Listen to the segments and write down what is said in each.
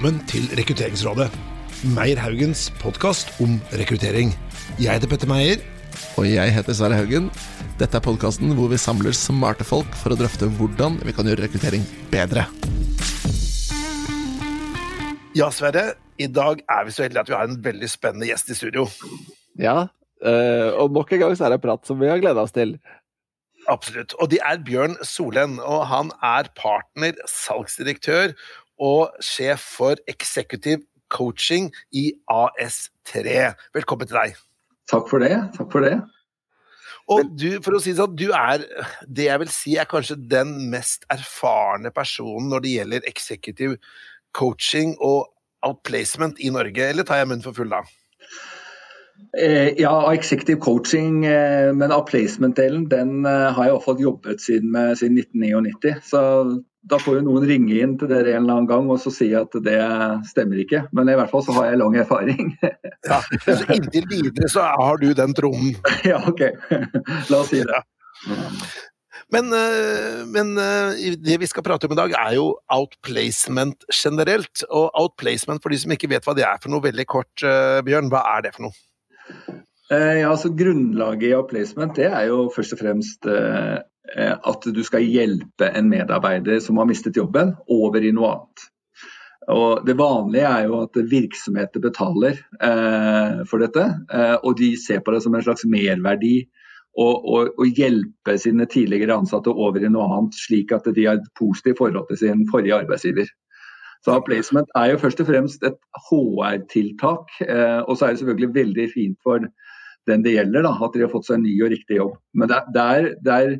velkommen til Rekrutteringsrådet. Meyer Haugens podkast om rekruttering. Jeg heter Petter Meyer. Og jeg heter Sverre Haugen. Dette er podkasten hvor vi samler smarte folk for å drøfte hvordan vi kan gjøre rekruttering bedre. Ja, Sverre. I dag er vi så heldige at vi har en veldig spennende gjest i studio. Ja, eh, og nok en gang så er det en prat som vi har gleda oss til. Absolutt. Og det er Bjørn Solen. Og han er partner, salgsdirektør og sjef for executive coaching i AS3. Velkommen til deg. Takk for det. Takk for det. Og du, for å si det sånn, du er det jeg vil si er kanskje den mest erfarne personen når det gjelder executive coaching og outplacement i Norge, eller tar jeg munnen for full da? Eh, ja, executive coaching, eh, men outplacement-delen den eh, har jeg iallfall jobbet siden, med, siden 1999. Så da får jo noen ringe inn til dere en eller annen gang og så si at det stemmer ikke. Men i hvert fall så har jeg lang erfaring. ja, så Inntil videre så har du den tronen. ja, ok. La oss si det. Men, men, det vi skal prate om i dag, er jo outplacement generelt. Og outplacement, for de som ikke vet hva det er for noe, veldig kort, Bjørn, hva er det for noe? Ja, altså Grunnlaget i outplacement det er jo først og fremst Eh, at du skal hjelpe en medarbeider som har mistet jobben, over i noe annet. Og Det vanlige er jo at virksomheter betaler eh, for dette, eh, og de ser på det som en slags merverdi å hjelpe sine tidligere ansatte over i noe annet, slik at de har et positivt forhold til sin forrige arbeidsgiver. Så Placement er jo først og fremst et HR-tiltak, eh, og så er det selvfølgelig veldig fint for den det gjelder, da, at de har fått seg en ny og riktig jobb. Men det, det, er, det er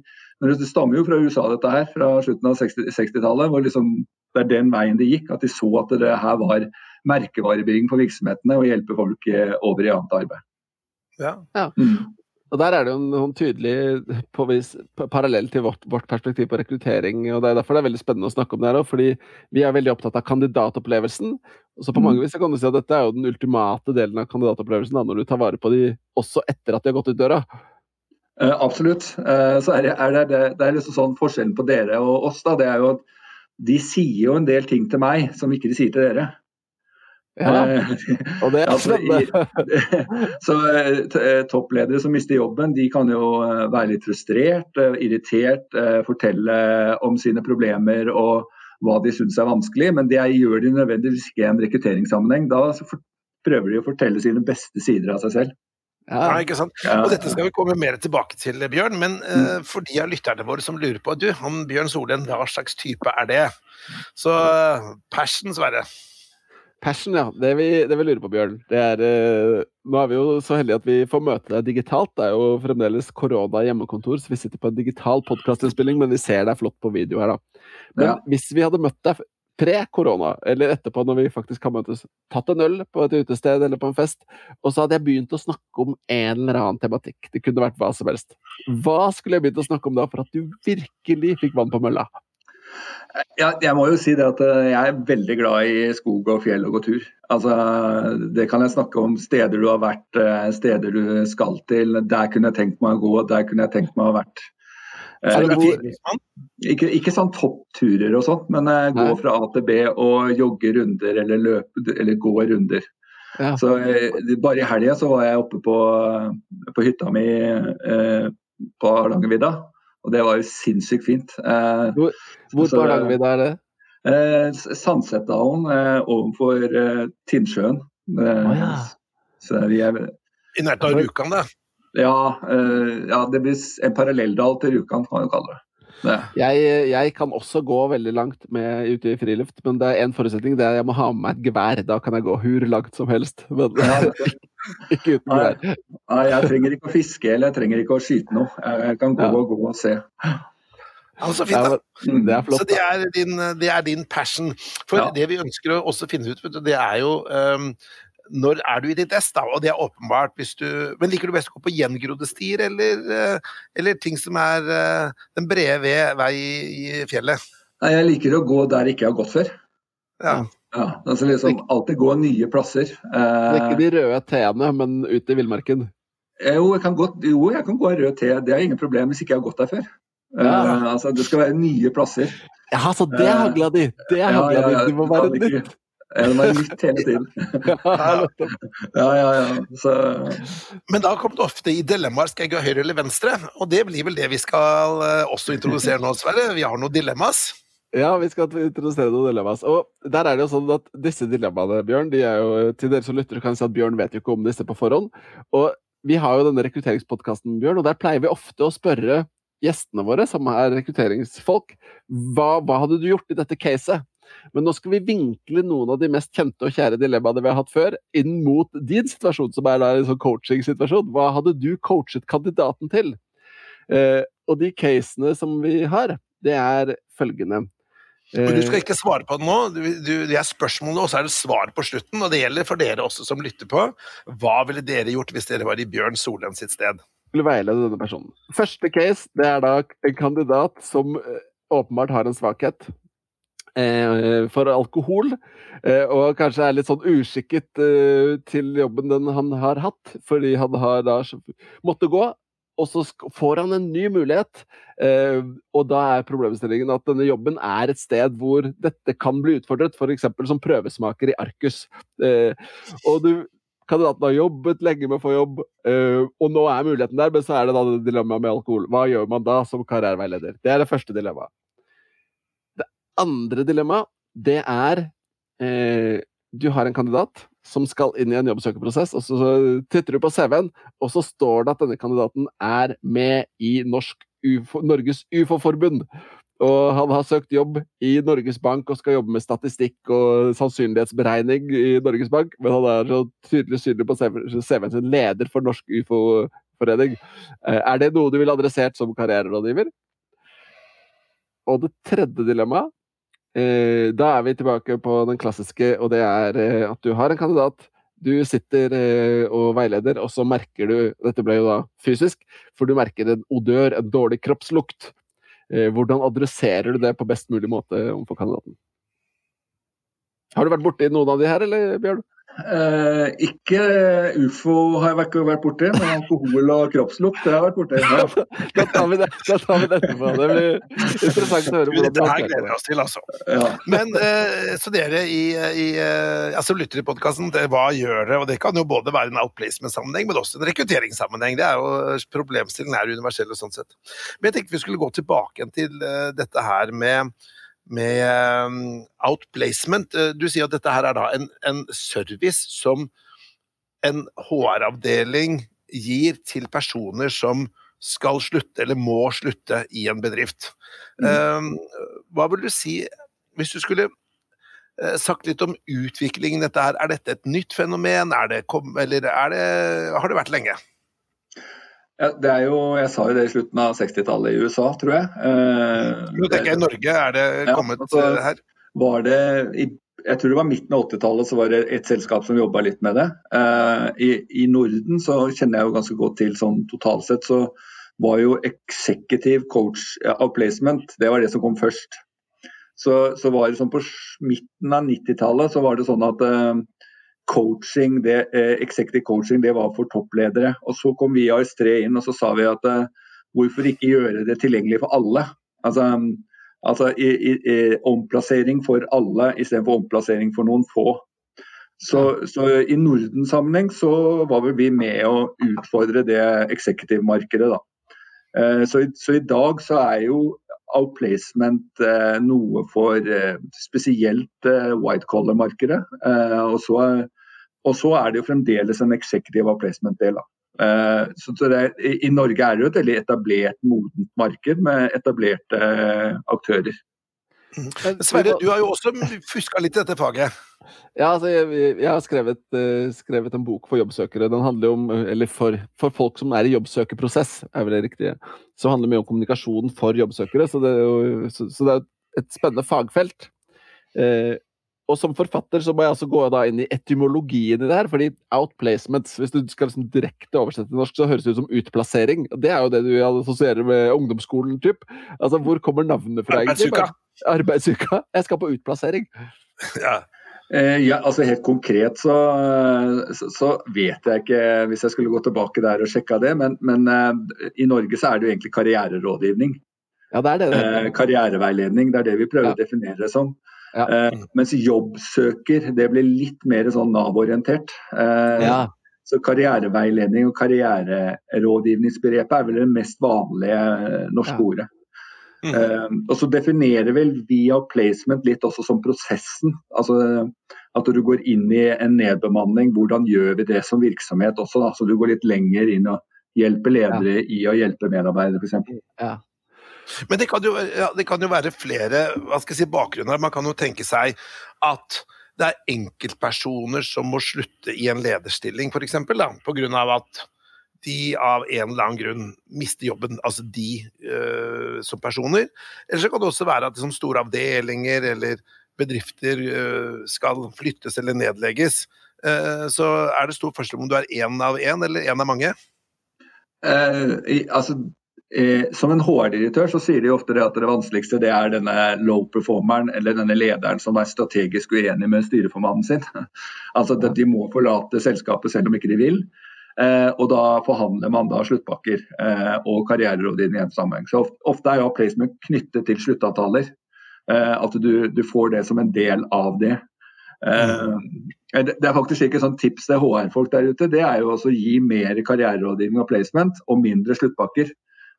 det stammer jo fra USA, dette her, fra slutten av 60-tallet. hvor liksom, Det er den veien det gikk. At de så at det her var merkevarebygging for virksomhetene og hjelpe folk eh, over i annet arbeid. Ja. ja. Mm. Og Der er det jo noen tydelig påvis, parallell til vårt, vårt, perspektiv på rekruttering. og Det er derfor det er veldig spennende å snakke om det her òg, fordi vi er veldig opptatt av kandidatopplevelsen. Så på mm. mange vis kan du si at dette er jo den ultimate delen av kandidatopplevelsen, da, når du tar vare på de også etter at de har gått ut døra. Uh, absolutt. Uh, så er det, er det, det, er liksom sånn Forskjellen på dere og oss da, det er jo at de sier jo en del ting til meg som ikke de sier til dere. Ja, uh, og det er altså, så toppledere som mister jobben, de kan jo være litt frustrert, irritert, fortelle om sine problemer og hva de syns er vanskelig, men det gjør de nødvendigvis ikke i en rekrutteringssammenheng. Da prøver de å fortelle sine beste sider av seg selv. Ja. ja. ikke sant? Og Dette skal vi komme mer tilbake til, Bjørn. Men uh, for de av lytterne våre som lurer på du, han Bjørn Solen, hva slags type er det? Så passion, Sverre. Passion, ja. Det vi, det vi lurer på, Bjørn, det er eh, Nå er vi jo så heldige at vi får møte deg digitalt. Det er jo fremdeles korona hjemmekontor, så vi sitter på en digital podkastinnspilling, men vi ser deg flott på video her, da. Men ja. hvis vi hadde møtt deg pre-korona, eller etterpå når vi faktisk har møtes, tatt en øl på et utested eller på en fest, og så hadde jeg begynt å snakke om en eller annen tematikk. Det kunne vært hva som helst. Hva skulle jeg begynt å snakke om da, for at du virkelig fikk vann på mølla? Ja, jeg må jo si det at eh, jeg er veldig glad i skog og fjell og gå tur. Altså, det kan jeg snakke om steder du har vært, eh, steder du skal til. Der kunne jeg tenkt meg å gå, der kunne jeg tenkt meg å ha vært. Ikke, ikke sånn toppturer og sånt, men gå fra A til B og jogge runder eller løpe eller gå runder. Ja. Så Bare i helga så var jeg oppe på, på hytta mi eh, på Hardangervidda, og det var jo sinnssykt fint. hvor, hvor på Hardangervidda er det? Sandsetdalen overfor Tinnsjøen. Oh, ja. I nærheten av Rjukan, det? Ja, uh, ja, det blir en parallelldal til Rjukan, kan man kalle det. det. Jeg, jeg, kan også gå veldig langt med ute i friluft, men det er en forutsetning. Det er at jeg må ha med meg et gevær. Da kan jeg gå hur langt som helst. Men ikke uten gevær. Nei, nei, jeg trenger ikke å fiske eller jeg trenger ikke å skyte noe. Jeg kan gå ja. og gå og se. Ja, så fint, da. Det er flott, så det er, din, det er din passion. For ja. det vi ønsker å også finne ut, det er jo um, når er du i ditt ess, da? Og det er åpenbart hvis du Men liker du best å gå på gjengrodde stier, eller, eh, eller, ting som er eh, den brede vei i fjellet? Nei, jeg liker å gå der jeg ikke har gått før. Ja. Ja altså liksom alltid gå nye plasser. Eh, ikke de røde teene, men ut i villmarken? Jo, jeg kan gå, jo, jeg kan gå rød te. Det er ingen problem hvis ikke jeg har gått der før. Ja. Eh, altså, det skal være nye plasser. Ja, så det er hagla di! Det er hagla di! Det må være nytt! Det var nytt hele tiden. ja, ja, ja. Så... Men da kommer det ofte i dilemmaer skal jeg gå høyre eller venstre, og det blir vel det vi skal eh, også introdusere nå, Sverre. Vi har noen dilemmas. Ja, vi skal introdusere noen dilemmas. Og der er det jo sånn at disse dilemmaene, Bjørn, de er jo til dere som lytter, kan si at Bjørn vet jo ikke om disse på forhånd. Og vi har jo denne rekrutteringspodkasten, Bjørn, og der pleier vi ofte å spørre gjestene våre, som er rekrutteringsfolk, hva, hva hadde du gjort i dette caset? Men nå skal vi vinkle noen av de mest kjente og kjære dilemmaene vi har hatt før, inn mot din situasjon, som er en sånn coaching-situasjon. Hva hadde du coachet kandidaten til? Eh, og de casene som vi har, det er følgende. Men du skal ikke svare på det nå. Du, du, det er spørsmålet, og så er det svar på slutten. Og det gjelder for dere også som lytter på. Hva ville dere gjort hvis dere var i Bjørn Solheim sitt sted? Skulle veilede denne personen. Første case det er da en kandidat som eh, åpenbart har en svakhet eh, for alkohol. Eh, og kanskje er litt sånn uskikket eh, til jobben den han har hatt, fordi han har da måtte gå og så får han en ny mulighet. Eh, og da er problemstillingen at denne jobben er et sted hvor dette kan bli utfordret, f.eks. som prøvesmaker i Arcus. Eh, og du kandidaten har jobbet lenge med å få jobb, eh, og nå er muligheten der, men så er det da det dilemmaet med alkohol. Hva gjør man da som karriereveileder? Det er det første dilemmaet. Det andre dilemmaet, det er Du har en kandidat som skal inn i en jobbsøkerprosess, og så titter du på CV-en, og så står det at denne kandidaten er med i UFO, Norges ufo-forbund. Og han har søkt jobb i Norges Bank og skal jobbe med statistikk og sannsynlighetsberegning i Norges Bank, men han er så tydelig synlig på CV-en sin leder for Norsk ufo-forening. Eh, er det noe du ville adressert som karriererådgiver? Og det tredje dilemmaet da er vi tilbake på den klassiske, og det er eh, at du har en kandidat. Du sitter eh, og veileder, og så merker du Dette ble jo da fysisk, for du merker en odør, en dårlig kroppslukt. Hvordan adresserer du det på best mulig måte overfor kandidaten? Har du vært borti noen av de her, eller Bjørn? Eh, ikke ufo har jeg ikke vært borti, men alkohol og kroppslukt det har jeg vært borti. Ja. da tar vi det da tar vi det etterpå. Det blir interessant å høre. hvordan det her gleder vi oss til, altså. Ja. Men eh, så dere i, i eh, altså lytter i podkasten, hva gjør dere? Og det kan jo både være en outplacement-sammenheng, men også en rekrutteringssammenheng. Det er jo Problemstillingen er universell og sånn sett. Men jeg tenkte vi skulle gå tilbake til uh, dette her med med um, outplacement. Eh, du sier at dette her er da en, en service som en HR-avdeling gir til personer som skal slutte, eller må slutte, i en bedrift. Mm. Um, hva vil du si, hvis du skulle uh, sagt litt om utviklingen dette her, er dette et nytt fenomen, er det, eller er det, har det vært lenge? Ja, det er jo, Jeg sa jo det i slutten av 60-tallet i USA, tror jeg. Eh, tenker jeg i Norge, er det kommet ja, altså, her? Var det, i, jeg tror det var midten av 80-tallet så var det et selskap som jobba litt med det. Eh, i, i, Norden så kjenner jeg jo ganske godt til sånn totalt sett, så var jo executive coach outplacement det var det som kom først. Så, så var det sånn på midten av 90-tallet så var det sånn at eh, coaching, det, eh, executive coaching, det var for toppledere. Og Så kom vi i AS3 inn og så sa vi at eh, hvorfor ikke gjøre det tilgjengelig for alle? Altså, altså i, i, i, omplassering for alle istedenfor omplassering for noen få. Så, så i Norden-sammenheng så var vel vi med å utfordre det executive-markedet, da. Eh, så, så, i dag så er jo outplacement eh, noe for eh, spesielt eh, white collar-markedet. Og så og så er det jo fremdeles en executive placement-del. Uh, så det, I Norge er det jo et veldig etablert, modent marked med etablerte uh, aktører. Mm. Sverre, du har jo også fuska litt i dette faget? Ja, altså, jeg, jeg har skrevet, uh, skrevet, en bok for jobbsøkere. Den handler om, eller for, for, folk som er i jobbsøkerprosess, er vel det riktige. Så handler det mye om kommunikasjon for jobbsøkere. Så det er jo så, så det er et spennende fagfelt. Uh, og som forfatter så må jeg altså gå inn i etymologien i det her. fordi outplacements, hvis du skal liksom direkte oversette til norsk, så høres det ut som utplassering. Det er jo det du assosierer med ungdomsskolen. Typ. Altså, Hvor kommer navnet fra? Arbeidsuka. Arbeidsuka. Jeg skal på utplassering. Ja. Eh, ja, altså Helt konkret så, så, så, vet jeg ikke, hvis jeg skulle gå tilbake der og sjekka det, men, men eh, i Norge så er det jo egentlig karriererådgivning. Ja, det er det. Eh, karriereveiledning, det er det vi prøver ja. å definere det som. Ja. Uh, mens jobbsøker det blir litt mer sånn Nav-orientert. Uh, ja. Så karriereveiledning og karriererådgivningsbegrepet er vel det mest vanlige norske ja. ordet. Mm. Uh, og så definerer vel via placement litt også som prosessen. Altså at du går inn i en nedbemanning. Hvordan gjør vi det som virksomhet også? Da? Så du går litt lenger inn og hjelper ledere ja. i å hjelpe medarbeidere, f.eks. Ja. Men det kan, jo, ja, det kan, jo, være flere hva skal jeg si, bakgrunner. Man kan jo tenke seg at det er enkeltpersoner som må slutte i en lederstilling, f.eks. Pga. at de av en eller annen grunn mister jobben, altså de øh, som personer. Eller så kan det også være at liksom, store avdelinger eller bedrifter øh, skal flyttes eller nedlegges. Uh, så er det stor forskjell om du er én av én eller én av mange? Uh, i, altså, eh, som en HR-direktør så sier de ofte det at det vanskeligste det er denne low performeren eller denne lederen som er strategisk uenig med styreformannen sin. altså at De må forlate selskapet selv om ikke de vil. Eh, og da forhandler man da sluttpakker eh, og karriererådgivning i en sammenheng. Så ofte, er jo placement knyttet til sluttavtaler. At du, du, får det som en del av det. Det er faktisk ikke sånn tips til HR-folk der ute. Det er jo også å gi mer karriererådgivning og placement og mindre sluttpakker.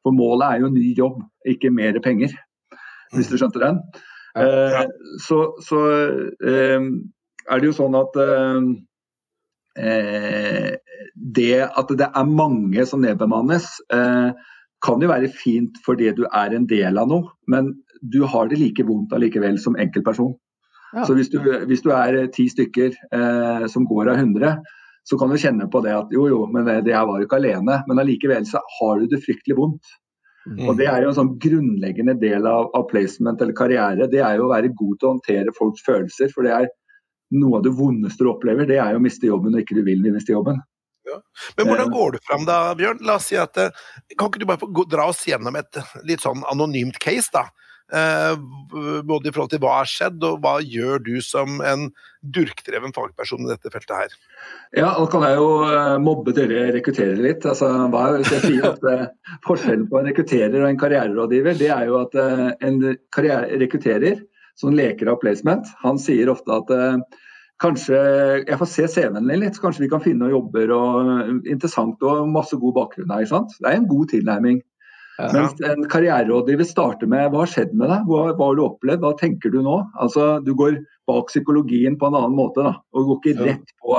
For målet er jo ny jobb, ikke mer penger, hvis du skjønte den. Ja, ja. Eh, så, så eh, er det jo sånn at eh, det at det er mange som nedbemannes, eh, kan jo være fint fordi du er en del av noe, men du har det like vondt allikevel som enkeltperson. Ja. Så hvis du, hvis du, er ti stykker eh, som går av 100, så kan du kjenne på det at jo, jo, men det, jeg var ikke alene. Men allikevel så har du det fryktelig vondt. Mm. Og Det er jo en sånn grunnleggende del av, av, placement eller karriere. Det er jo å være god til å håndtere folks følelser. For det er noe av det vondeste du opplever, det er jo å miste jobben når ikke du vil miste jobben. Ja. Men hvordan eh. går du fram da, Bjørn? La oss si at eh, Kan ikke du bare dra oss gjennom et litt sånn anonymt case, da? Eh, både i forhold til hva har skjedd, og hva gjør du som en durkdreven fagperson i dette feltet her? Ja, nå kan jeg jo eh, mobbe dere rekrutterere litt. Altså, hva er jeg sier at eh, Forskjellen på en rekrutterer og en karriererådgiver, det er jo at en rekrutterer som leker av placement, han sier ofte at kanskje jeg får se CV-en din litt, så kanskje vi kan finne noen jobber og interessant og masse god bakgrunn her. ikke sant? Det er en god tilnærming. Ja. Mens en karriererådgiver starter med hva har skjedd med deg, hva, hva, har du opplevd, hva tenker du nå? Altså, Du går bak psykologien på en annen måte, da, og går ikke rett på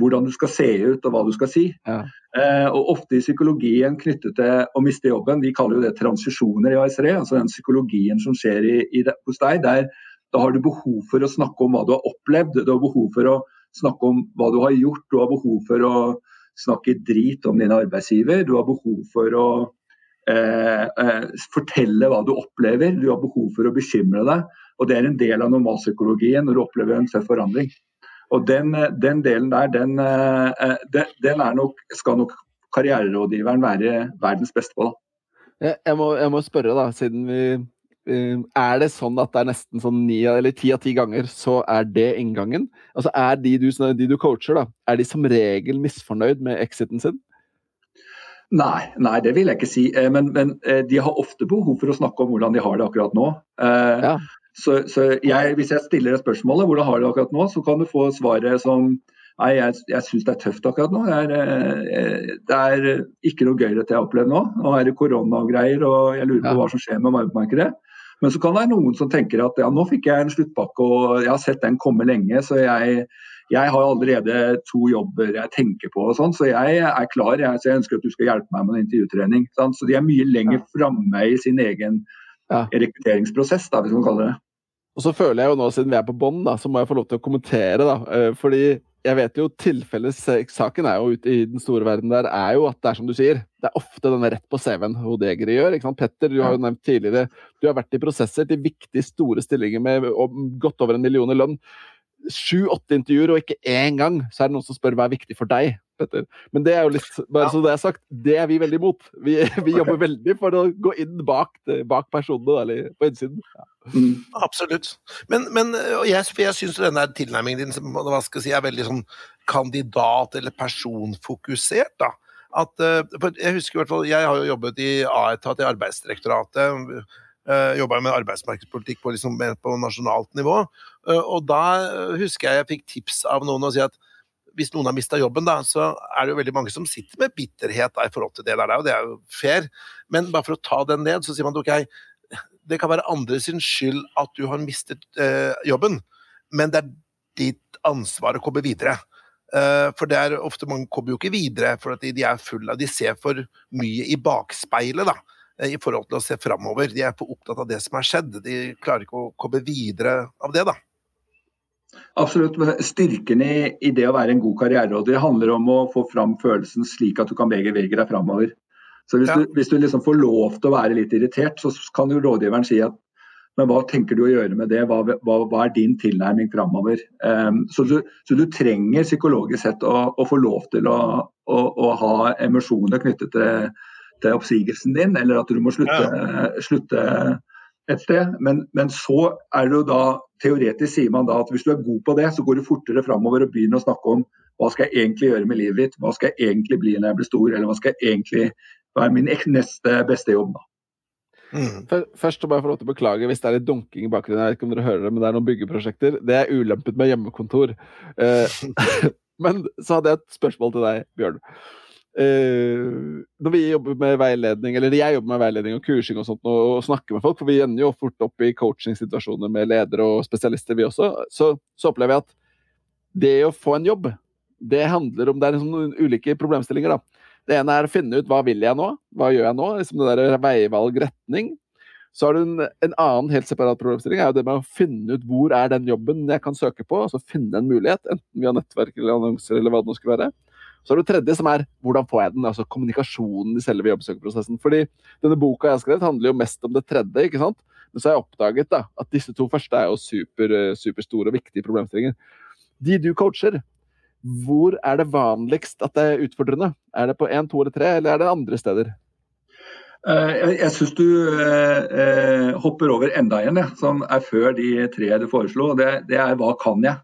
hvordan du skal se ut og hva du skal si. Ja. Eh, og Ofte i psykologien knyttet til å miste jobben, vi kaller jo det transisjoner i ASRE, altså den psykologien som skjer i, i det, hos deg, der da har du behov for å snakke om hva du har opplevd, du har behov for å snakke om hva du har gjort, du har behov for å snakke drit om din arbeidsgiver, du har behov for å Eh, eh, fortelle hva du opplever. Du har behov for å bekymre deg. og Det er en del av normalpsykologien når du opplever en tøff forandring. Og Den, den delen der, den, eh, den nok, skal nok karriererådgiveren være verdens beste på. Da. Jeg, må, jeg må spørre, da, siden vi er det sånn at det er nesten sånn ni eller ti av ti ganger så er det inngangen? Altså Er de du, de du coacher, da, er de som regel misfornøyd med exiten sin? Nei, nei, det vil jeg ikke si. Eh, men, men, eh, de har ofte behov for å snakke om hvordan de har det akkurat nå. Eh, ja. Så, så jeg, hvis jeg stiller et spørsmål hvordan har du det akkurat nå, så kan du få svaret som Nei, jeg, jeg syns det er tøft akkurat nå. Er, det er ikke noe gøy dette jeg har opplevd nå. Nå er det korona og greier, og jeg lurer på ja. hva som skjer med arbeidsmarkedet. Men så kan det være noen som tenker at ja, nå fikk jeg en sluttpakke og jeg har sett den komme lenge, så jeg, jeg har allerede to jobber jeg tenker på, og sånn, så jeg er klar. Jeg, så jeg ønsker at du skal hjelpe meg med en intervjutrening. Sant? Så de er mye lenger framme i sin egen ja. rekrutteringsprosess, da, hvis man kaller det. Og så føler jeg jo nå, siden vi er på bånn, så må jeg få lov til å kommentere. da, eh, fordi jeg vet jo tilfellessaken er jo ute i den store verden der, er jo at det er som du sier. Det er ofte denne rett på CV-en hodejegere gjør. ikke sant? Petter, du har jo nevnt tidligere, du har vært i prosesser til viktige, store stillinger med godt over en million i lønn sju-åtte intervjuer, og ikke én gang så er det noen som spør hva er viktig for deg. Petter. Men det er jo litt, bare så det er sagt, det er vi veldig imot. Vi, vi jobber veldig for å gå inn bak, bak personene, eller på innsiden. Ja. Mm. Absolutt. Men, men jeg, jeg syns denne tilnærmingen din hva skal jeg si, er veldig sånn kandidat- eller personfokusert. da. At, jeg husker i hvert fall, jeg har jo jobbet i A-etat i Arbeidsdirektoratet Uh, Jobba med arbeidsmarkedspolitikk på, liksom, på nasjonalt nivå. Uh, og da husker jeg jeg fikk tips av noen å si at hvis noen har mista jobben, da, så er det jo veldig mange som sitter med bitterhet da, i forhold til det der, og det er jo fair. Men bare for å ta den ned, så sier man at ok, det kan være andre sin skyld at du har mistet uh, jobben, men det er ditt ansvar å komme videre. Uh, for det er ofte mange kommer jo ikke videre, for de, de er fulle av De ser for mye i bakspeilet, da i forhold til å se framover. De er for opptatt av det som er skjedd. De klarer ikke å komme videre av det, da. Absolutt. Styrken i, i, det å være en god karriereråder handler om å få fram følelsen slik at du kan bevege deg framover. Så hvis, ja. du, hvis du liksom får lov til å være litt irritert, så kan jo rådgiveren si at men hva tenker du å gjøre med det, hva, hva, hva er din tilnærming framover? Um, så, så, så, du trenger psykologisk sett å, å få lov til å, å, å ha emosjoner knyttet til, til, oppsigelsen din, eller at du må slutte, ja. slutte et sted. Men, men, så er det jo da teoretisk sier man da at hvis du er god på det, så går du fortere framover og begynner å snakke om hva skal jeg egentlig gjøre med livet mitt, hva skal jeg egentlig bli når jeg blir stor, eller hva skal jeg egentlig være min neste beste jobb. da. Mm. Først bare få lov til å beklage hvis det er litt dunking i bakgrunnen. Jeg vet ikke om dere hører det, men det er noen byggeprosjekter. Det er ulempet med hjemmekontor. Eh, men så hadde jeg et spørsmål til deg, Bjørn. Uh, når vi jobber med veiledning, eller jeg jobber med veiledning og kursing og sånt, og, og snakker med folk, for vi ender jo fort opp i coachingsituasjoner med ledere og spesialister, vi også, så, så, opplever jeg at det å få en jobb, det handler om Det er liksom ulike problemstillinger, da. Det ene er å finne ut hva vil jeg nå? Hva gjør jeg nå? Liksom det der veivalg, retning. Så har du en, en, annen helt separat problemstilling, er jo det med å finne ut hvor er den jobben jeg kan søke på. Altså finne en mulighet, enten via nettverk eller annonser eller hva det nå skulle være. Så er det tredje, som er hvordan får jeg den? Altså kommunikasjonen i selve jobbsøkerprosessen. Fordi denne boka jeg har skrevet, handler jo mest om det tredje, ikke sant. Men så har jeg oppdaget da, at disse to første er jo super, eh, superstore og viktige problemstillinger. De du coacher, hvor er det vanligst at det er utfordrende? Er det på én, to eller tre, eller er det andre steder? Eh, jeg, syns du eh, hopper over enda en, som er før de tre du foreslo. Det er hva kan jeg?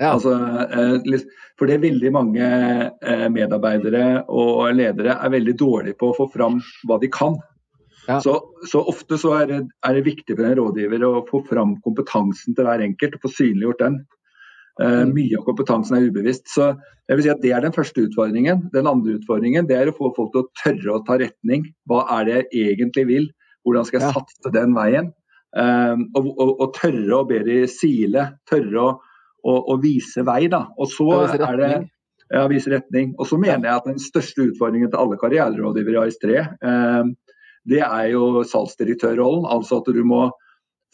Ja. Altså, eh, for det er veldig mange eh, medarbeidere og ledere er veldig dårlige på å få fram hva de kan. Ja. Så, så, ofte så er, det, er, det, viktig for en rådgiver å få fram kompetansen til hver enkelt og få synliggjort den. Uh, mye av kompetansen er ubevisst. Så jeg vil si at Det er den første utfordringen. Den andre utfordringen det er å få folk til å tørre å ta retning. Hva er det jeg egentlig vil? Hvordan skal jeg ja. satse den veien? Um, og, og, og, tørre å be de sile. Tørre å, å, og vise vei. da. Og så er det ja, vise retning. Og så mener jeg at den største utfordringen til alle karriererådgivere i AS3, eh, det er jo salgsdirektørrollen. Altså at du må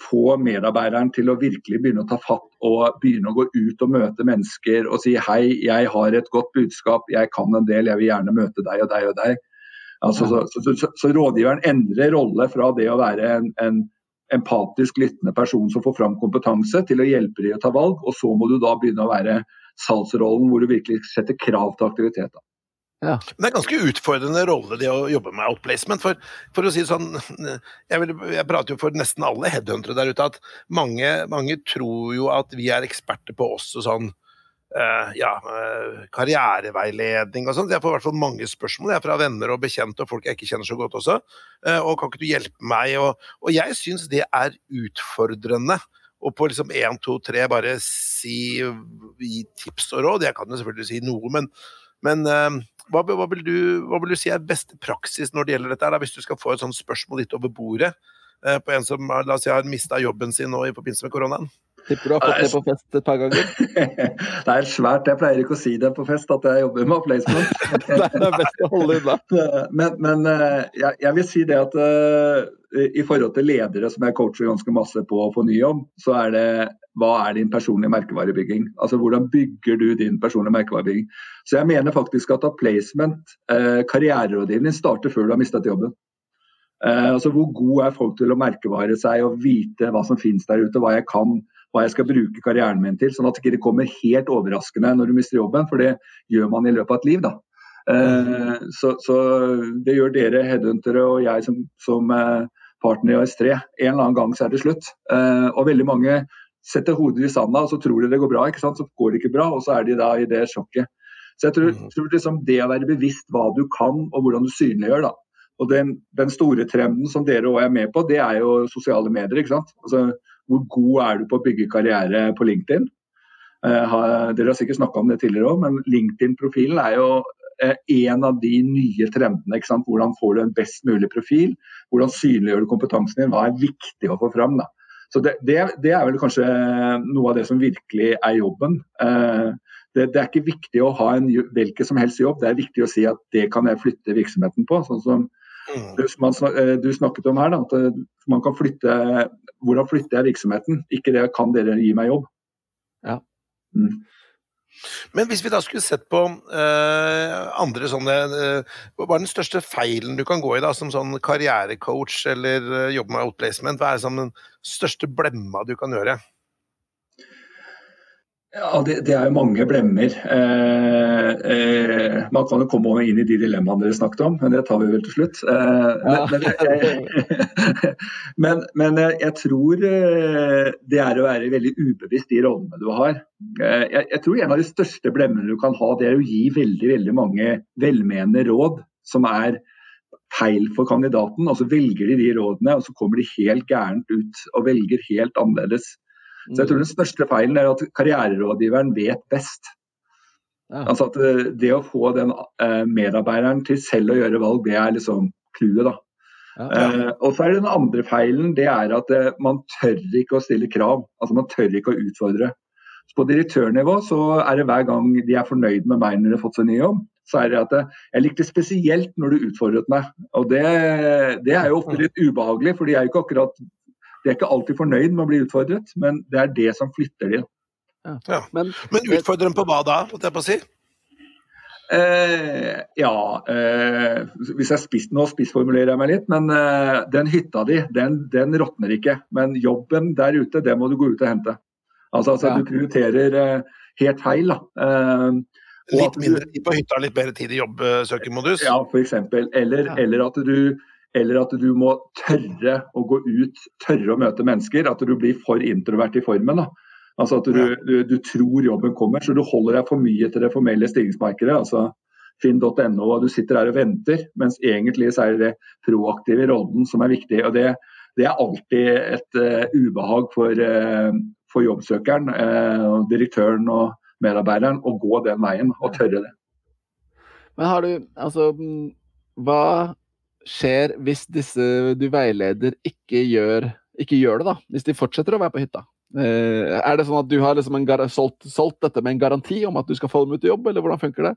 få medarbeideren til å virkelig begynne å ta fatt og begynne å gå ut og møte mennesker og si hei, jeg har et godt budskap, jeg kan en del, jeg vil gjerne møte deg og deg og deg. Altså, så, så, så, så, rådgiveren endrer rolle fra det å være en, en empatisk lyttende person som får fram kompetanse, til å hjelpe dem å ta valg. Og så må du da begynne å være salgsrollen hvor du virkelig setter krav til aktivitet. Da. Ja. Men det er ganske utfordrende rolle det å jobbe med outplacement. For, for å si det sånn, jeg, vil, jeg, prater jo for nesten alle headhuntere der ute, at mange, mange, tror jo at vi er eksperter på oss og sånn uh, ja, uh, karriereveiledning og sånn. Jeg får i hvert fall mange spørsmål jeg, fra venner og bekjente og folk jeg ikke kjenner så godt også. Uh, og kan ikke du hjelpe meg? Og, og jeg syns det er utfordrende. Og på liksom én, to, tre bare si gi tips og råd. Jeg kan jo selvfølgelig si noe, men, men hva, hva, vil du, hva, vil du, si er beste praksis når det gjelder dette, da, hvis du skal få et sånt spørsmål litt over bordet eh, på en som la oss si, har mista jobben sin nå i forbindelse med koronaen? Tipper du har fått det på fest et par ganger? det er svært. Jeg pleier ikke å si det på fest at jeg jobber med placement. det er best å holde unna. Men, men eh, jeg, jeg, vil si det at uh, i forhold til ledere som jeg coacher ganske masse på å få ny jobb, så er det hva er din personlige merkevarebygging? Altså Hvordan bygger du din personlige merkevarebygging? Så jeg mener faktisk at placement, uh, karriererådgivning, starter før du har mistet jobben. Altså Hvor god er folk til å merkevare seg og vite hva som finnes der ute, hva jeg kan hva jeg skal bruke karrieren min til. Sånn at det ikke kommer helt overraskende når du mister jobben, for det gjør man i løpet av et liv. da. Eh, så, så, det gjør dere headhuntere og jeg som, som eh, partner i AS3. En eller annen gang så er det slutt. Eh, og veldig mange setter hodet i sanda og så tror de det går bra, ikke sant? så går det ikke bra, og så er de da i det sjokket. Så jeg tror, mm. tror liksom det å være bevisst hva du kan og hvordan du synliggjør, da. Og den, den store trenden som dere òg er med på, det er jo sosiale medier. ikke sant? Altså, hvor god er du på å bygge karriere på LinkedIn? Uh, dere har sikkert snakka om det tidligere òg, men LinkedIn-profilen er jo uh, en av de nye trendene. Hvordan får du en best mulig profil? Hvordan synliggjør du kompetansen din? Hva er viktig å få fram? da? Så det, det, det, er vel kanskje noe av det som virkelig er jobben. Uh, det, det, er ikke viktig å ha en hvilken som helst jobb, det er viktig å si at det kan jeg flytte virksomheten på. sånn som mm. du, man, du snakket om her, da, at man kan flytte Hvordan flytter jeg virksomheten? Ikke det kan dere gi meg jobb. Ja. Mm. Men hvis vi da skulle sett på uh, andre sånne uh, Hva er den største feilen du kan gå i da, som sånn karrierecoach eller uh, jobbe med outplacement? Hva er sånn den største blemma du kan gjøre? Ja, det, det, er jo mange blemmer. Eh, eh, man kan jo komme inn i de dilemmaene dere snakket om, men det tar vi vel til slutt. Eh, ja. men, men, men, jeg tror eh, det er å være veldig ubevisst i rollene du har. Eh, jeg, jeg, tror en av de største blemmene du kan ha, det er å gi veldig, veldig mange velmenende råd som er feil for kandidaten. Og så velger de de rådene, og så kommer de helt gærent ut og velger helt annerledes. Så jeg tror den største feilen er at karriererådgiveren vet best. Ja. Altså at eh, Det å få den eh, medarbeideren til selv å gjøre valg, det er liksom clouet. da. Ja, ja. Uh, og så er det Den andre feilen det er at man tør ikke å stille krav. altså Man tør ikke å utfordre. Så På direktørnivå så er det hver gang de er fornøyd med meg når de har fått seg ny jobb, så er det at jeg likte spesielt når du utfordret meg. Og det, det er jo ofte litt ubehagelig, for de er jo ikke akkurat de er ikke alltid fornøyd med å bli utfordret, men det er det som flytter dem. Ja. Ja. Men, men utfordrer dem på hva da, måtte jeg på å si? Eh, ja eh, Hvis jeg spiss, Nå spissformulerer jeg meg litt, men eh, den hytta di, den, den råtner ikke. Men jobben der ute, det må du gå ut og hente. Altså, altså ja. du prioriterer eh, helt feil. da. Eh, litt mindre tid på hytta, litt bedre tid i jobbsøkermodus? Ja, f.eks. Eller, eller at du eller at du må tørre å gå ut, tørre å møte mennesker. At du blir for introvert i formen. Da. Altså At du, du, du, tror jobben kommer, så du holder deg for mye til det formelle stillingsmarkedet. altså Finn.no, og du sitter der og venter, mens egentlig så er det proaktive rollen som er viktig. og Det, det er alltid et uh, ubehag for, uh, for jobbsøkeren, uh, direktøren og medarbeideren å gå den veien og tørre det. Men har du, altså, hva skjer hvis disse du veileder ikke gjør, ikke gjør det, da? Hvis de fortsetter å være på hytta? Eh, er det sånn at du har liksom solgt, solgt, dette med en garanti om at du skal få dem ut i jobb, eller hvordan funker det?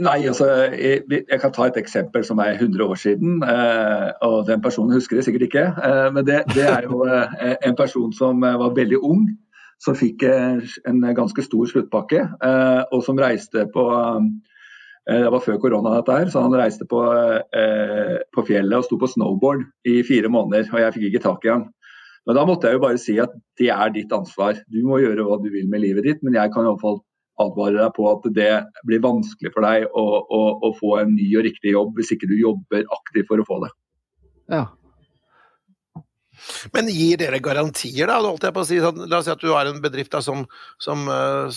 Nei, altså, jeg, jeg, kan ta et eksempel som er 100 år siden. Eh, og Den personen husker det sikkert ikke. Eh, men det, det, er jo en person som var veldig ung. Som fikk en ganske stor sluttpakke, og som reiste på det var før korona, dette her, så han reiste på, eh, på, fjellet og sto på snowboard i fire måneder. Og jeg fikk ikke tak i han. Men da måtte jeg jo bare si at det er ditt ansvar. Du må gjøre hva du vil med livet ditt, men jeg kan iallfall advare deg på at det blir vanskelig for deg å, å, å, få en ny og riktig jobb hvis ikke du jobber aktivt for å få det. Ja. Men gir dere garantier, da? holdt jeg på å si. Sånn, la oss si at du har en bedrift da, som, som uh,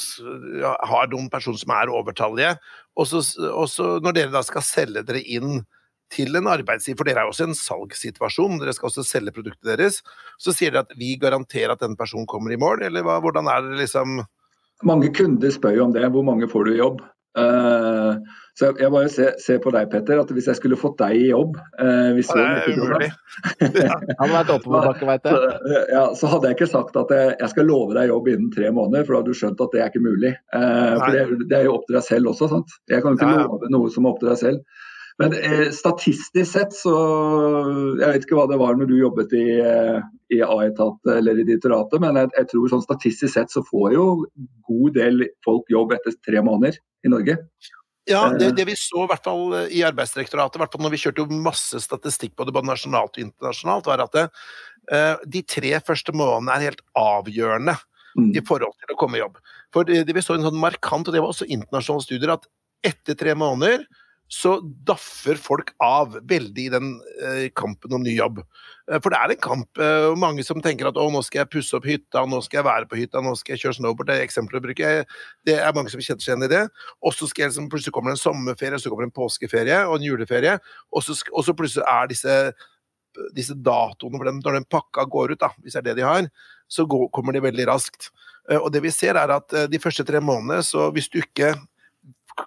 har noen personer som er overtallige, og så, når dere da skal selge dere inn til en arbeidsgiver, for dere er også i en salgssituasjon, dere skal også selge produktet deres, så sier dere at vi garanterer at den personen kommer i mål, eller hva, hvordan er det liksom Mange kunder spør jo om det, hvor mange får du i jobb? Uh, så jeg, bare ser, ser, på deg, Petter, at hvis jeg skulle fått deg i jobb uh, hvis Det er umulig. Han har vært oppoverbakke, veit jeg. Så, ja, så hadde jeg ikke sagt at jeg, jeg, skal love deg jobb innen tre måneder, for da hadde du skjønt at det er ikke mulig. Uh, for det, det, er jo opp til deg selv også, sant. Jeg kan jo ikke ja, love noe som er opp til deg selv. Men eh, statistisk sett så Jeg vet ikke hva det var når du jobbet i, eh, i A-etat eller i direktoratet, men jeg, jeg, tror sånn statistisk sett så får jo god del folk jobb etter tre måneder i Norge. Ja, det, det, vi så i hvert fall i Arbeidsdirektoratet, hvert fall når vi kjørte jo masse statistikk på det både nasjonalt og internasjonalt, var at det, uh, de tre første månedene er helt avgjørende mm. i forhold til å komme i jobb. For det, det vi så en sånn markant, og det var også internasjonale studier, at etter tre måneder så daffer folk av veldig i den eh, kampen om ny jobb. Eh, for det er en kamp. Eh, mange som tenker at å, nå skal jeg pusse opp hytta, nå skal jeg være på hytta, nå skal jeg kjøre snowboard. Det er eksempler å bruke. Det er mange som kjenner seg igjen i det. Og så liksom, plutselig kommer det en sommerferie, så kommer det en påskeferie og en juleferie, og så, plutselig er disse disse datoene for dem, når den pakka går ut, da, hvis det er det de har, så går, kommer de veldig raskt. Og det vi ser er at de første tre månedene, så hvis du ikke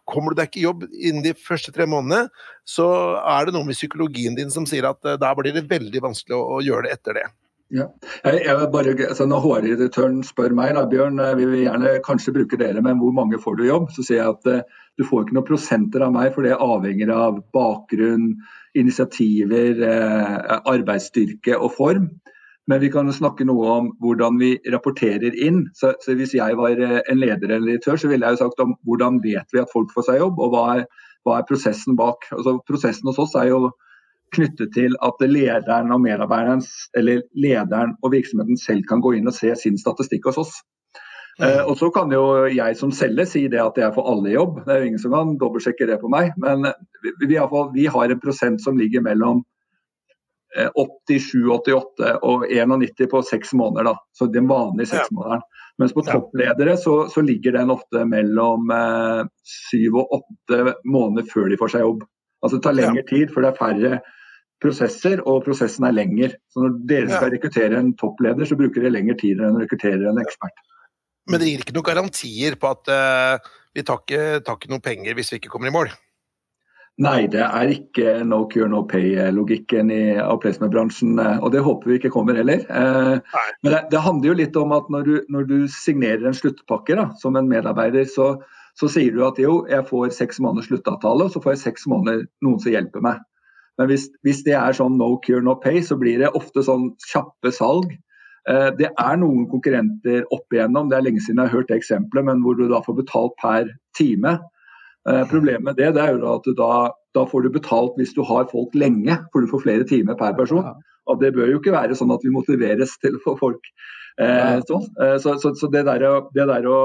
kommer du deg ikke i jobb innen de første tre månedene, så er det noe med psykologien din som sier at eh, da blir det veldig vanskelig å, gjøre det etter det. Ja. Jeg, jeg bare, altså når HR-redaktøren spør meg da, Bjørn, eh, vi vil gjerne kanskje bruke dere, men hvor mange får du jobb? Så sier jeg at uh, du får ikke noen prosenter av meg, for det avhenger av bakgrunn, initiativer, uh, arbeidsstyrke og form. Men vi kan jo snakke noe om hvordan vi rapporterer inn. Så, så Hvis jeg var eh, en leder eller direktør, så ville jeg jo sagt om hvordan vet vi at folk får seg jobb, og hva er, hva er prosessen bak. Altså, prosessen hos oss er jo knyttet til at lederen og medarbeideren eller lederen og virksomheten selv kan gå inn og se sin statistikk hos oss. Eh, og så kan jo jeg som selger si det at jeg får alle jobb. Det er jo ingen som kan dobbeltsjekke det på meg. Men vi, vi har en prosent som ligger mellom 87, 88 og 91 på seks måneder. da, så Den vanlige seksmånederen. Mens på toppledere så, så, ligger den ofte mellom eh, syv og åtte måneder før de får seg jobb. Altså Det tar lengre tid, for det er færre prosesser, og prosessen er lengre. Så Når dere skal rekruttere en toppleder, så bruker dere lengre tid enn å rekruttere en ekspert. Men det gir ikke noen garantier på at uh, vi tar ikke, tar ikke noen penger hvis vi ikke kommer i mål? Nei, det er ikke no cure, no pay-logikken i outplacement-bransjen. Eh, og det håper vi ikke kommer heller. Nei. men det, det, handler jo litt om at når du, når du signerer en sluttpakke da, som en medarbeider, så, så, sier du at jo, jeg får seks måneders sluttavtale, og så får jeg seks måneder noen som hjelper meg. Men hvis, hvis, det er sånn no cure, no pay, så blir det ofte sånn kjappe salg. Eh, det er noen konkurrenter opp igjennom, det er lenge siden jeg har hørt det eksempelet, men hvor du da får betalt per time. Eh, problemet med det, det er jo at da, da, får du betalt hvis du har folk lenge, for du får flere timer per person. Og Det bør jo ikke være sånn at vi motiveres til å få folk eh, sånn. Eh, så, så, så, det, der, det, der å,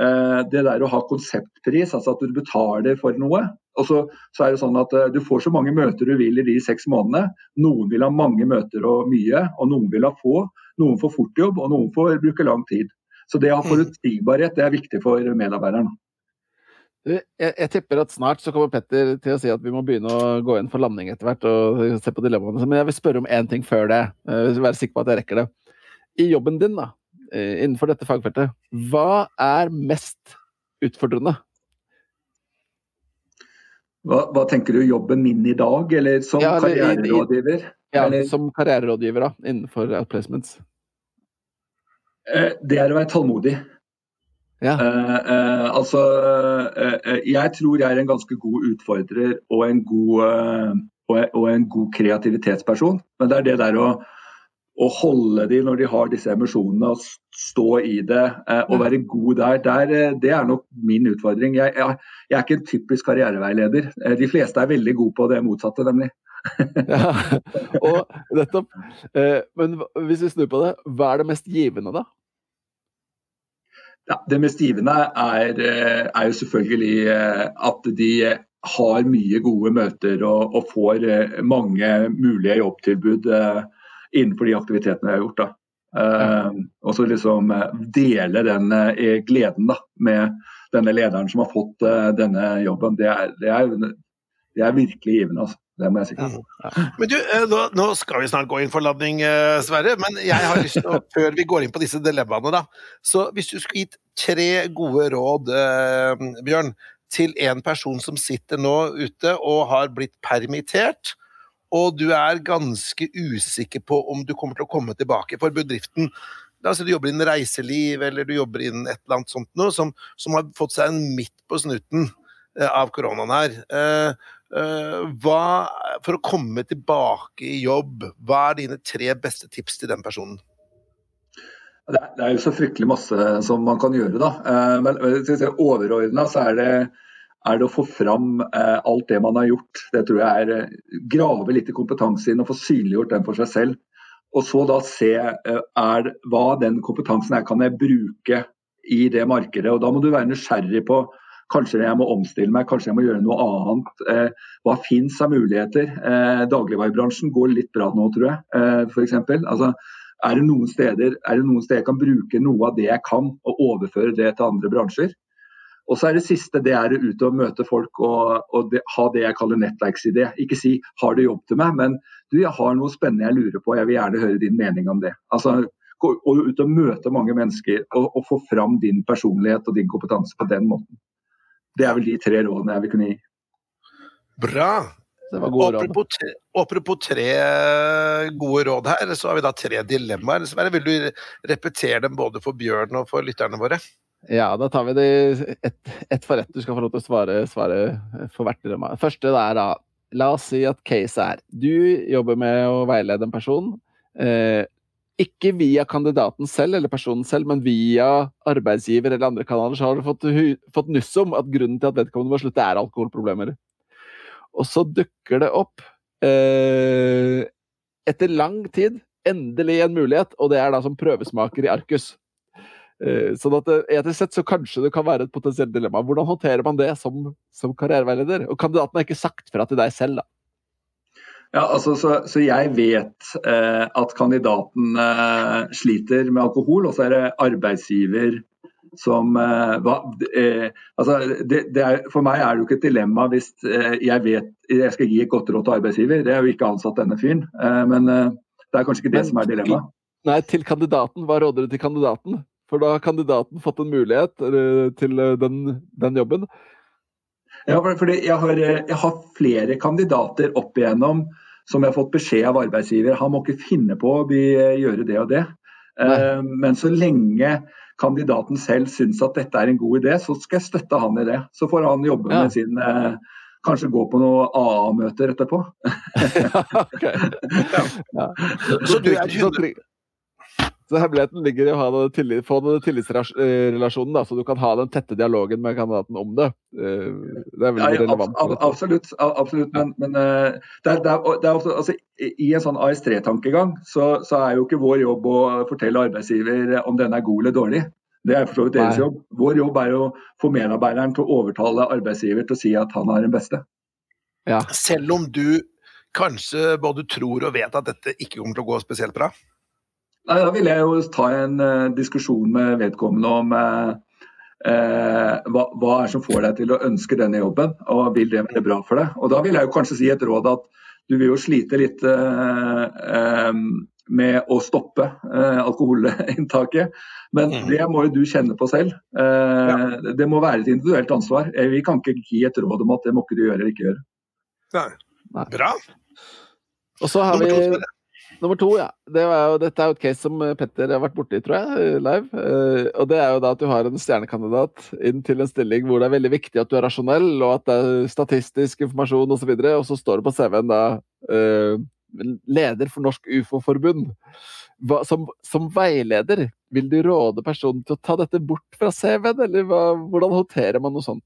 eh, det der å ha konseptpris, altså at du betaler for noe. Og så, så, er det sånn at Du får så mange møter du vil i de seks månedene. Noen vil ha mange møter og mye, og noen vil ha få. Noen får fort jobb, og noen får bruke lang tid. Så det å ha mm. forutsigbarhet det er viktig for medarbeideren. Jeg, jeg, tipper at snart så kommer Petter til å si at vi må begynne å gå inn for landing etter hvert og se på dilemmaene. Men jeg vil spørre om én ting før det. Jeg vil være sikker på at jeg rekker det. I jobben din, da, eh, innenfor dette fagfeltet, hva er mest utfordrende? Hva, hva tenker du, jobben min i dag, eller som ja, eller, karriererådgiver? Ja, eller? som karriererådgiver da, innenfor outplacements. Eh, det er å være tålmodig. Ja. Uh, uh, altså, uh, jeg tror jeg er en ganske god utfordrer og en god, og, en god kreativitetsperson. Men det er det der å, å holde de når de har disse emosjonene, og stå i det og være god der, der det er nok min utfordring. Jeg, jeg, jeg, er ikke en typisk karriereveileder. De fleste er veldig gode på det motsatte, nemlig. ja, og nettopp. men hvis vi snur på det, hva er det mest givende, da? Ja, det mest givende er, eh, er, jo selvfølgelig eh, at de har mye gode møter og, og får eh, mange mulige jobbtilbud innenfor de aktivitetene vi har gjort. Da. Ja. Og så liksom dele den gleden da, med denne lederen som har fått denne jobben. Det er, det er, det er virkelig givende. altså. Det må jeg si. Ja. Men du, eh, nå, nå, skal vi snart gå inn for landing, eh, Sverre. Men jeg har lyst til å, før vi går inn på disse dilemmaene, da. Så hvis du skulle gitt tre gode råd, eh, Bjørn, til en person som sitter nå ute og har blitt permittert, og du er ganske usikker på om du kommer til å komme tilbake for bedriften. La oss si du jobber innen reiseliv, eller du jobber innen et eller annet sånt noe, som, som har fått seg en midt på snuten av koronaen her. Eh, hva, for å komme tilbake i jobb, hva er dine tre beste tips til den personen? Det er jo så fryktelig masse som man kan gjøre. da. Eh, men overordna så er det, er det, å få fram eh, alt det man har gjort. Det tror jeg er grave litt i kompetansen inn og få synliggjort den for seg selv. Og så da se er, hva den kompetansen er, kan jeg bruke i det markedet. Og Da må du være nysgjerrig på Kanskje jeg må omstille meg, kanskje jeg må gjøre noe annet. Eh, hva fins av muligheter? Eh, dagligvarebransjen går litt bra nå, tror jeg, eh, eksempel. Altså, er det, noen steder, er det noen steder jeg kan bruke noe av det jeg kan, og overføre det til andre bransjer? Og så er det siste det er å ut og møte folk og, og det, ha det jeg kaller nettverksidé. Ikke si 'har du jobb til meg', men du, jeg har noe spennende jeg lurer på, jeg vil gjerne høre din mening om det. Altså, Gå ut og møte mange mennesker og, og få fram din personlighet og din kompetanse på den måten. Det er vel de tre rådene jeg vil kunne gi. Bra. Apropos tre, apropos tre gode råd her, så har vi da tre dilemmaer. Sverre, vil du repetere dem både for Bjørn og for lytterne våre? Ja, da tar vi det ett et for ett. Du skal få lov til å svare, svare for hvert dilemma. Første er da La oss si at case er du jobber med å veilede en person. Eh, ikke via kandidaten selv eller personen selv, men via arbeidsgiver eller andre kanaler, så har du fått, fått nuss om at grunnen til at vedkommende må slutte, er alkoholproblemer. Og så dukker det opp, eh, etter lang tid, endelig en mulighet, og det er da som prøvesmaker i Arkus. Eh, sånn at eh, etisk sett så kanskje det kan være et potensielt dilemma. Hvordan håndterer man det som, som karriereveileder? Og kandidaten har ikke sagt fra til deg selv, da. Ja, altså, så, så jeg vet eh, at kandidaten eh, sliter med alkohol, og så er det arbeidsgiver som eh, hva, eh, altså, det, det er, For meg er det jo ikke et dilemma hvis jeg vet jeg skal gi et godt råd til arbeidsgiver. Det er jo ikke ansatt denne fyren. men det er kanskje ikke det som er dilemmaet. Nei, til kandidaten. Hva råder du til kandidaten? For da har kandidaten fått en mulighet eh, til eh, den, den jobben. Ja, fordi jeg har, jeg har, flere kandidater opp igjennom som jeg har fått beskjed av arbeidsgiver. Han må ikke finne på å gjøre det og det. Nei. Eh, men så lenge kandidaten selv syns at dette er en god idé, så skal jeg støtte han i det. Så får han jobbe ja. med sin Kanskje gå på noen AA-møter etterpå. ja, okay. ja. Så du er 100 så hemmeligheten ligger i å ha den tillit, få den tillitsrelasjonen, da, så du kan ha den tette dialogen med kandidaten om det. Eh, det er veldig ja, relevant. Ab absolutt. absolutt. Men, men uh, det er, det er, det er også, altså, i en sånn AS3-tankegang så, så, er jo ikke vår jobb å fortelle arbeidsgiver om den er god eller dårlig. Det er for så vidt deres jobb. Vår jobb er å få medarbeideren til å overtale arbeidsgiver til å si at han er den beste. Ja. Selv om du kanskje både tror og vet at dette ikke kommer til å gå spesielt bra? Nei, Da vil jeg jo ta en uh, diskusjon med vedkommende om uh, uh, hva, hva er som får deg til å ønske denne jobben, og vil det være bra for deg. Og Da vil jeg jo kanskje si et råd at du vil jo slite litt med å stoppe alkoholinntaket, men mm. det må jo du kjenne på selv. Ja. Det må være et individuelt ansvar. Vi kan ikke gi et råd om at det må ikke du gjøre eller ikke gjøre. Nei. Bra. Og så har vi Nummer to, ja. Det jo, dette er jo et case som eh, Petter har vært borti, tror jeg, eh, live. Uh, og det er jo da at du har en stjernekandidat inn til en stilling hvor det er veldig viktig at du er rasjonell, og at det er statistisk informasjon osv., og, så videre, og så står det på CV-en da uh, leder for Norsk ufo-forbund. Som, som, veileder, vil du råde personen til å ta dette bort fra CV-en, eller hva, hvordan håndterer man noe sånt?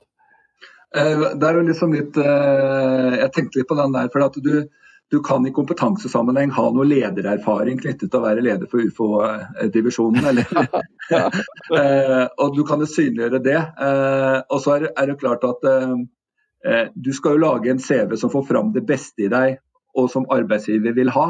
Det er jo liksom litt Jeg tenkte litt på den der, for at du du kan i kompetansesammenheng ha noe ledererfaring knyttet til å være leder for ufo-divisjonen. eh, og du kan jo synliggjøre det. Eh, og så er, det klart at eh, du skal jo lage en CV som får fram det beste i deg, og som arbeidsgiver vil ha.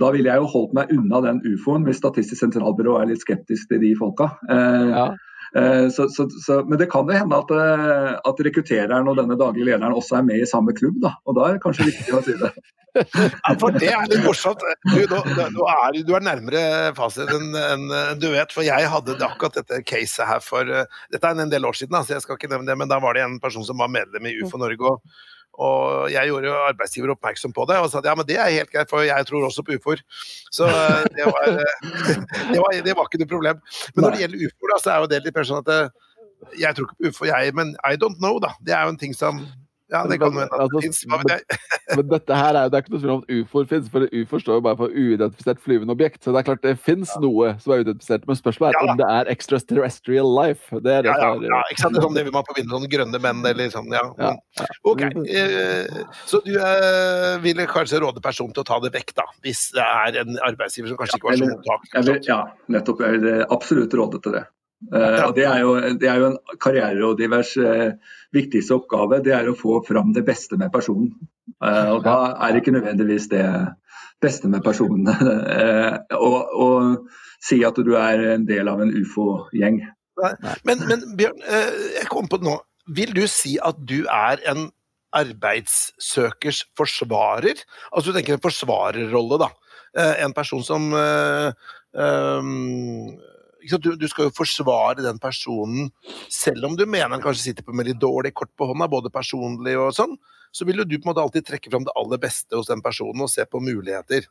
Da ville jeg jo holdt meg unna den ufoen hvis Statistisk sentralbyrå er litt skeptisk til de folka. Ja. Eh, så, så, så, men det kan jo hende at, eh, at, rekruttereren og denne daglige lederen også er med i samme klubb. Da. Og da er det kanskje viktig å si det. Ja, for det er litt morsomt. Du, nå, er, du er nærmere fasiten enn en, du vet. For jeg hadde akkurat dette caset her for eh, Dette er en del år siden, så jeg skal ikke nevne det, men da var det en person som var medlem i UFO Norge. og og jeg gjorde jo arbeidsgiver oppmerksom på det og sa at ja, men det er helt greit, for jeg tror også på ufoer. Så eh, det var, eh, det, var, det var, ikke noe problem. Men når det gjelder ufoer, så er jo det litt mer sånn at det, eh, jeg tror ikke på ufo, jeg, men I don't know, da. Det er jo en ting som ja, det kan hende at det vet jeg. Men dette her er, det er ikke noe tvil om at ufoer fins, for ufoer står jo bare for uidentifisert flyvende objekt. Så det er klart det fins ja. noe som er uidentifisert, men spørsmålet er ja, om det er extraterrestrial life. Det er det ja, ja, ja, ikke sant. Det er sånn det vil man forbinde sånne grønne menn eller sånn, ja. ja, OK. Eh, så du eh, ville kanskje råde personen til å ta det vekk, da, hvis det er en arbeidsgiver som kanskje ikke var så mottakelig? Ja, nettopp. Jeg vil absolutt råde til det. Uh, og det er, jo, det er, jo, en karriererådgivers uh, viktigste oppgave. Det er å få fram det beste med personen. Uh, og da er det ikke nødvendigvis det beste med personen å si at du er en del av en ufo-gjeng. Men, men, Bjørn, jeg kom på det nå. Vil du si at du er en arbeidssøkers forsvarer? Altså du tenker en forsvarerrolle, da. En person som um, du, du, skal jo forsvare den personen, selv om du mener han kanskje sitter på med litt dårlig kort på hånda, både personlig og sånn, så vil jo du på en måte alltid trekke fram det aller beste hos den personen og se på muligheter.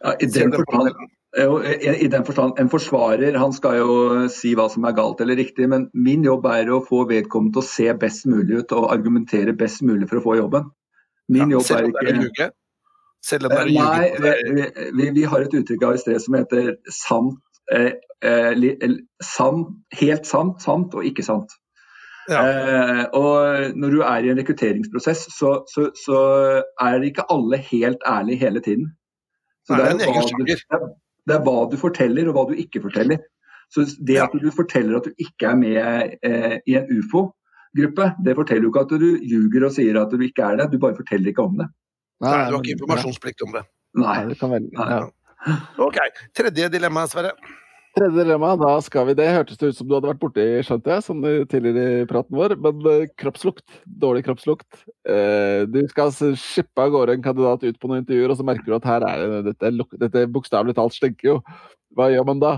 Ja, i, den forstand, I den forstand, En forsvarer han skal jo si hva som er galt eller riktig, men min jobb er å få vedkommende til å se best mulig ut og argumentere best mulig for å få jobben. Min ja, jobb er ikke selv om det er å Nei, vi, vi, har et uttrykk av i sted som heter sant sant, helt sant, sant og ikke sant. Ja. Eh, og når du er i en rekrutteringsprosess, så, så, så, er det ikke alle helt ærlige hele tiden. Så det, er det, er du, det, er hva du forteller og hva du ikke forteller. Så det at du forteller at du ikke er med eh, i en ufo-gruppe, det forteller jo ikke at du ljuger og sier at du ikke er det, du bare forteller ikke om det. Nei, du har ikke informasjonsplikt om det. Nei. det kan være, ja. Ok. Tredje dilemma, Sverre. Tredje dilemma, da skal vi Det hørtes det ut som du hadde vært borti, skjønte jeg, som tidligere i praten vår. Men uh, kroppslukt. Dårlig kroppslukt. Uh, du skal shippe av gårde en kandidat ut på noen intervjuer, og så merker du at her er det dette, dette bokstavelig talt stinker jo. Hva gjør man da?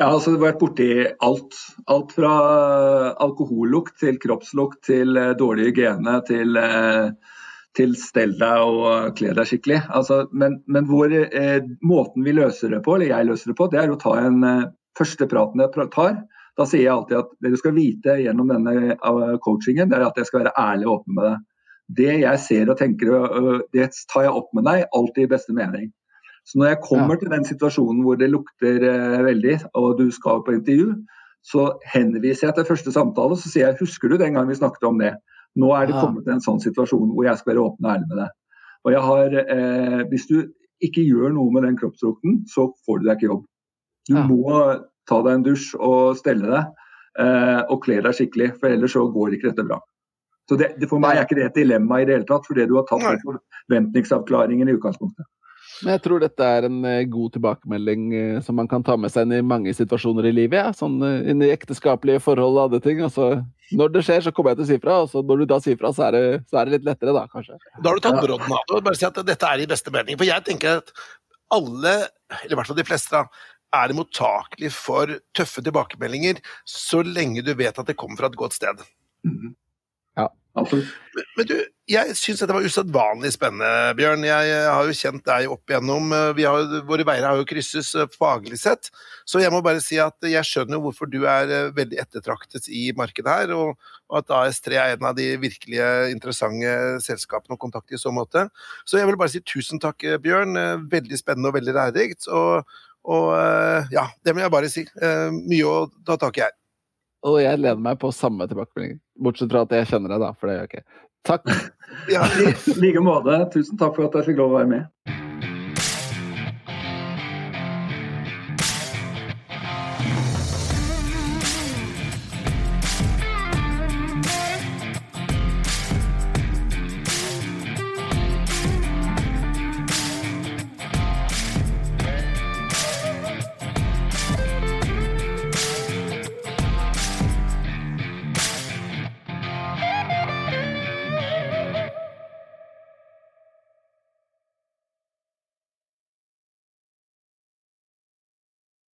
Ja, altså Det har vært borti alt. Alt fra alkohollukt til kroppslukt til dårlig hygiene til uh, til stell deg og kle deg skikkelig. Altså, men, men hvor, eh, måten vi løser det på, eller jeg løser det på, det er å ta en eh, første praten jeg tar. Da sier jeg alltid at det du skal vite gjennom denne uh, coachingen, det er at jeg skal være ærlig og åpen med deg. Det jeg ser og tenker, det tar jeg opp med deg, alltid i beste mening. Så når jeg kommer ja. til den situasjonen hvor det lukter uh, veldig, og du skal på intervju, så henviser jeg til første samtale så sier jeg husker du den gang vi snakket om det. Nå er det kommet til en sånn situasjon hvor jeg skal være åpen og ærlig med deg. Og jeg har, eh, Hvis du ikke gjør noe med den kroppsdrakten, så får du deg ikke jobb. Du ja. må ta deg en dusj og stelle deg eh, og kle deg skikkelig, for ellers så går ikke dette bra. Så det, det For meg er ikke det et dilemma i det hele tatt, fordi du har tatt forventningsavklaringen i utgangspunktet. Men jeg tror dette er en uh, god tilbakemelding uh, som man kan ta med seg inn i mange situasjoner i livet. Ja. Sånn uh, inn i ekteskapelige forhold og andre ting. Altså, når det skjer, så kommer jeg til å si fra. Og så når du da sier fra, så er, det, så er det litt lettere, da, kanskje. Da har du tatt brodden av det. Bare si at dette er i beste mening. For jeg tenker at alle, eller i hvert fall de fleste, da, er mottakelig for tøffe tilbakemeldinger så lenge du vet at det kommer fra et godt sted. Mm -hmm. Men, men, du, jeg syns dette var usedvanlig spennende, Bjørn. Jeg har jo kjent deg opp igjennom. Har, våre veier har jo krysses eh, faglig sett. Så jeg må bare si at jeg skjønner hvorfor du er eh, veldig ettertraktet i markedet her, og, og at AS3 er en av de virkelige interessante selskapene å kontakte i så måte. Så jeg vil bare si tusen takk, Bjørn. Eh, veldig spennende og veldig lærerikt. Og, og ja, det må jeg bare si. Mye å ta tak i her. Og jeg lener meg på samme tilbakemelding. Bortsett fra at jeg kjenner deg, da. For det gjør jeg ikke. Takk. ja, like måte. Tusen takk for at jeg fikk lov å være med.